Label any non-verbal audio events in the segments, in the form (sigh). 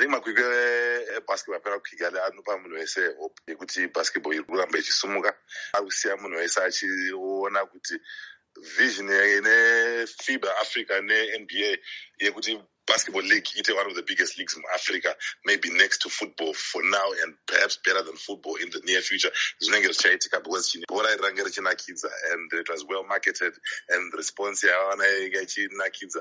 think makwikwi ebasketball apera kukigali anopa munhu wese hope yekuti basketball iri kuramba ichisumuka ari kusiya munhu wese achiona kuti vision nefiba africa nenba yekuti basketball league ite one of the biggest leagues in africa maybe next to football for now and perhaps better than football in the near future. Zvinenge zvichaitika because bhora iri range richinakidza and it was well marketed and response yawana yainge ichinakidza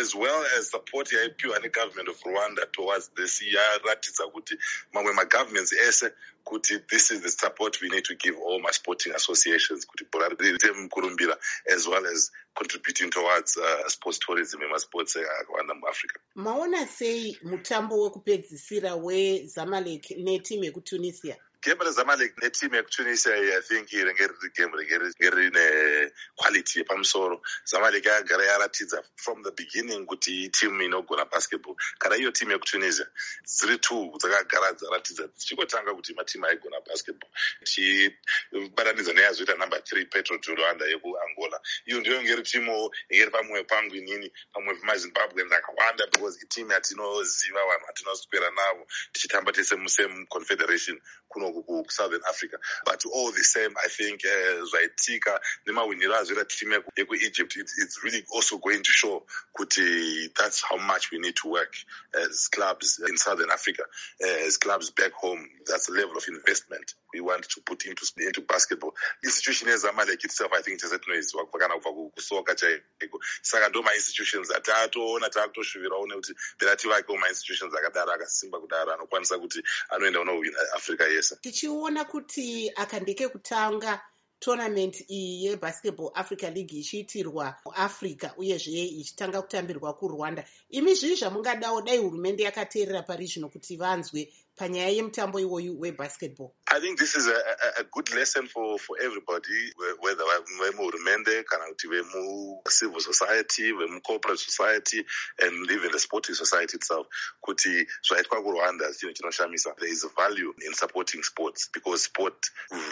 as well as support yaipiwa negovernment of rwanda towards this yaratidza kuti mamwe magovernments ese kuti this is the support we need to give all my sporting associations kuti bhora riite mukurumbira as well as contributing towards uh, sports tourism emasports akawanda muafrica maona sei mutambo wekupedzisira wezamalek netimu yekutunisia gemu rezamalek netimu yekutunisia i think ringe riri gemu ringe rine quality yepamusoro. Zamalek yagara yaratidza from the beginning kuti timu inogona basketball. Kana iyo timu yekutunisia dziri two dzakagara dzaratidza dzichingotanga kuti matimu aigona basketball. Tichibatanidza neyazoita number three petro jolanda yekuangola iyo ndiyo inge ri timu inge ri pamwe pangu inini pamwe pemazimbabwe akawanda because itimu yatinoziva vanhu vatinoswera navo. Tichitamba tese musame confederation kuno kunoku kusouthern africa. But all the same i think uh, zvaitika nemawiniro azvoita timu yekuegypt it's really also going to show kuti that's how much we need to work as clubs in southern africa uh, as clubs back home. That's the level of investment we want to put into, into basketball. Institution yezamalek itself i think tese tinoiziva kubva kana kubva kusoka chaiko saka ndo mainstitutions atatoona takutoshuvirawo nekuti pera tivakewo mainstitutions akadaro akasimba kudaro anokwanisa kuti anoenda unohwina africa yese tichiona kuti aka ndekekutanga tournament iyi yebasketball africa league ichiitirwa muafrica uyezve ichitanga kutambirwa kurwanda. Imi zvii zvamungadawo? Dai hurumende yakateerera pari zvino kuti vanzwe panyaya yemutambo iwoyu webasketball? I think this is a, a, a good lesson for, for everybody whether vemuhurumende kana kuti vemucivil society vemucorporate society and even the sporting society itself kuti zvaitwa kurwanda chinhu chinoshamisa. There is a value in supporting sports because sport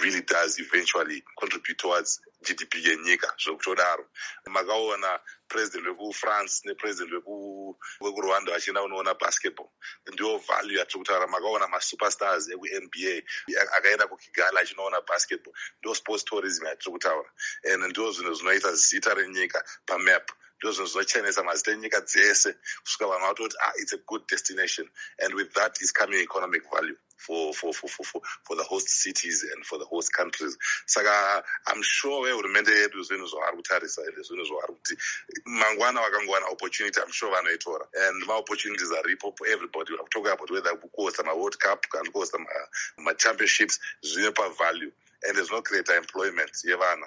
really does eventually contribute towards gdp yenyika zvokutodaro makaona president wekufrance nepresident wekurwanda vachienda unoona basketball ndiyo value yatiri kutaura masuperstars ekunba akaenda kukigali achinoona basketball. Ndo sports tourism yatiri kutaura. And ndo zvinhu zvinoita zita renyika pamap ndo zvinhu zvinochenesa mazita enyika dzese kusvika vanhu vatoti ah it's a good destination. And with that is coming economic value for, for, for, for, for, for the host cities and for the host countries. Saka i'm sure vehurumende yedu zvinhu zvavari kutarisa ende zvinhu zvavari kuti mangwana vakangowana opportunity i'm sure vanoitora and maopportunities aripo for everybody. Weare kutalk about whether kuhosta maworld cup kana kuhosta machampionships zvine pavalue and zvinocreata employment yevana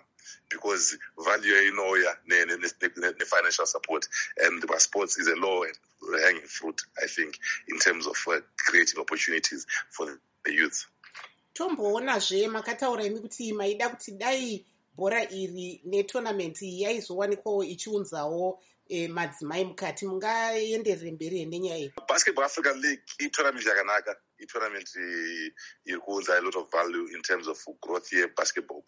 because value inouya nefinancial support and sports is a law hanging fruit i think in terms of uh, creating opportunities for the youth. Tomboonazve makataura imi kuti maida kuti dai bhora iri netournament iyi yaizowanikwawo ichiunzawo e, madzimai mukati mungaenderere mberi nenyaya iyi? Basketball african league itournament yakanaka itournament eh, iri kuunza a lot of value in terms of growth yebasketball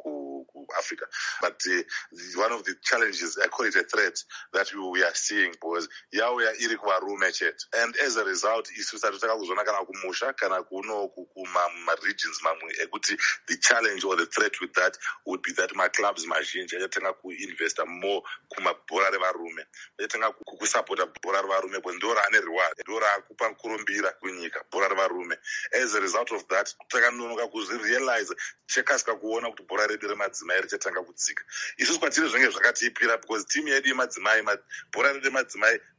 kuafrica but uh, one of the challenges i call it a threat that we are seeing because yauya iri kuvarume chete. And as a result isu sati takakuzona kana kumusha kana kuno kumaregions mamwe ekuti the challenge or the threat with that would be that maclubs mazhinji achatanga kuinvesta more kumabhora revarume. Achatanga kusapota bhora revarume bcause ndo raane reward ndo raakupa kurumbira kunyika bhora revarume. As a result of that takanonoka kuzvirealize chekasika kuona kuti bhora redu remadzimai richatanga kudzika isusu kwatiri zvakatiipira because timu yedu yemadzimai bhora redu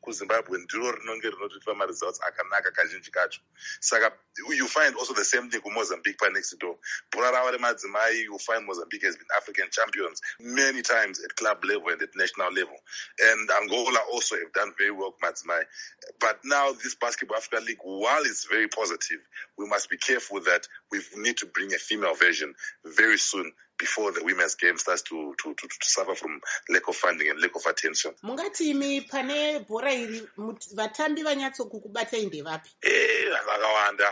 kuzimbabwe ndiro rinonge rinototipa maresults akanaka kazhinji kacho saka you find also the same thing kumozambique panext door. Bhora ravo remadzimai you find mozambique has been african champions many times at club level and at national level. And angola also have done very well kumadzimai but now this basketball africa league while it's very positive we must be careful that we need to bring a female version very soon before the women's game starts to, to, to, to suffer from lack of funding and lack of attention. Mungati imi pane bhora iri vatambi vanyatsokukubatai ndevapi e eh, vakawanda.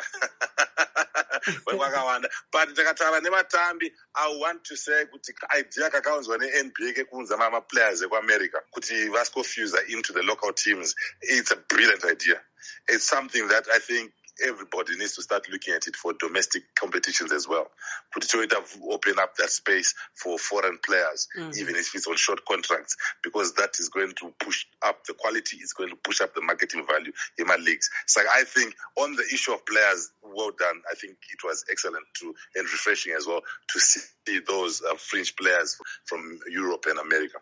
(laughs) Vakawanda. But takataura nevatambi i want to say kuti idea kakaunzwa nenba kekuunza mamaplayers ekuamerica kuti vascofuser into the local teams. It's a brilliant idea. It's something that i think everybody needs to start looking at it for domestic competitions as well. Put it open up that space for foreign players, mm. even if it's on short contracts, because that is going to push up the quality, it's going to push up the marketing value in my leagues. So I think on the issue of players, well done. I think it was excellent to and refreshing as well to see those uh, fringe players from Europe and America.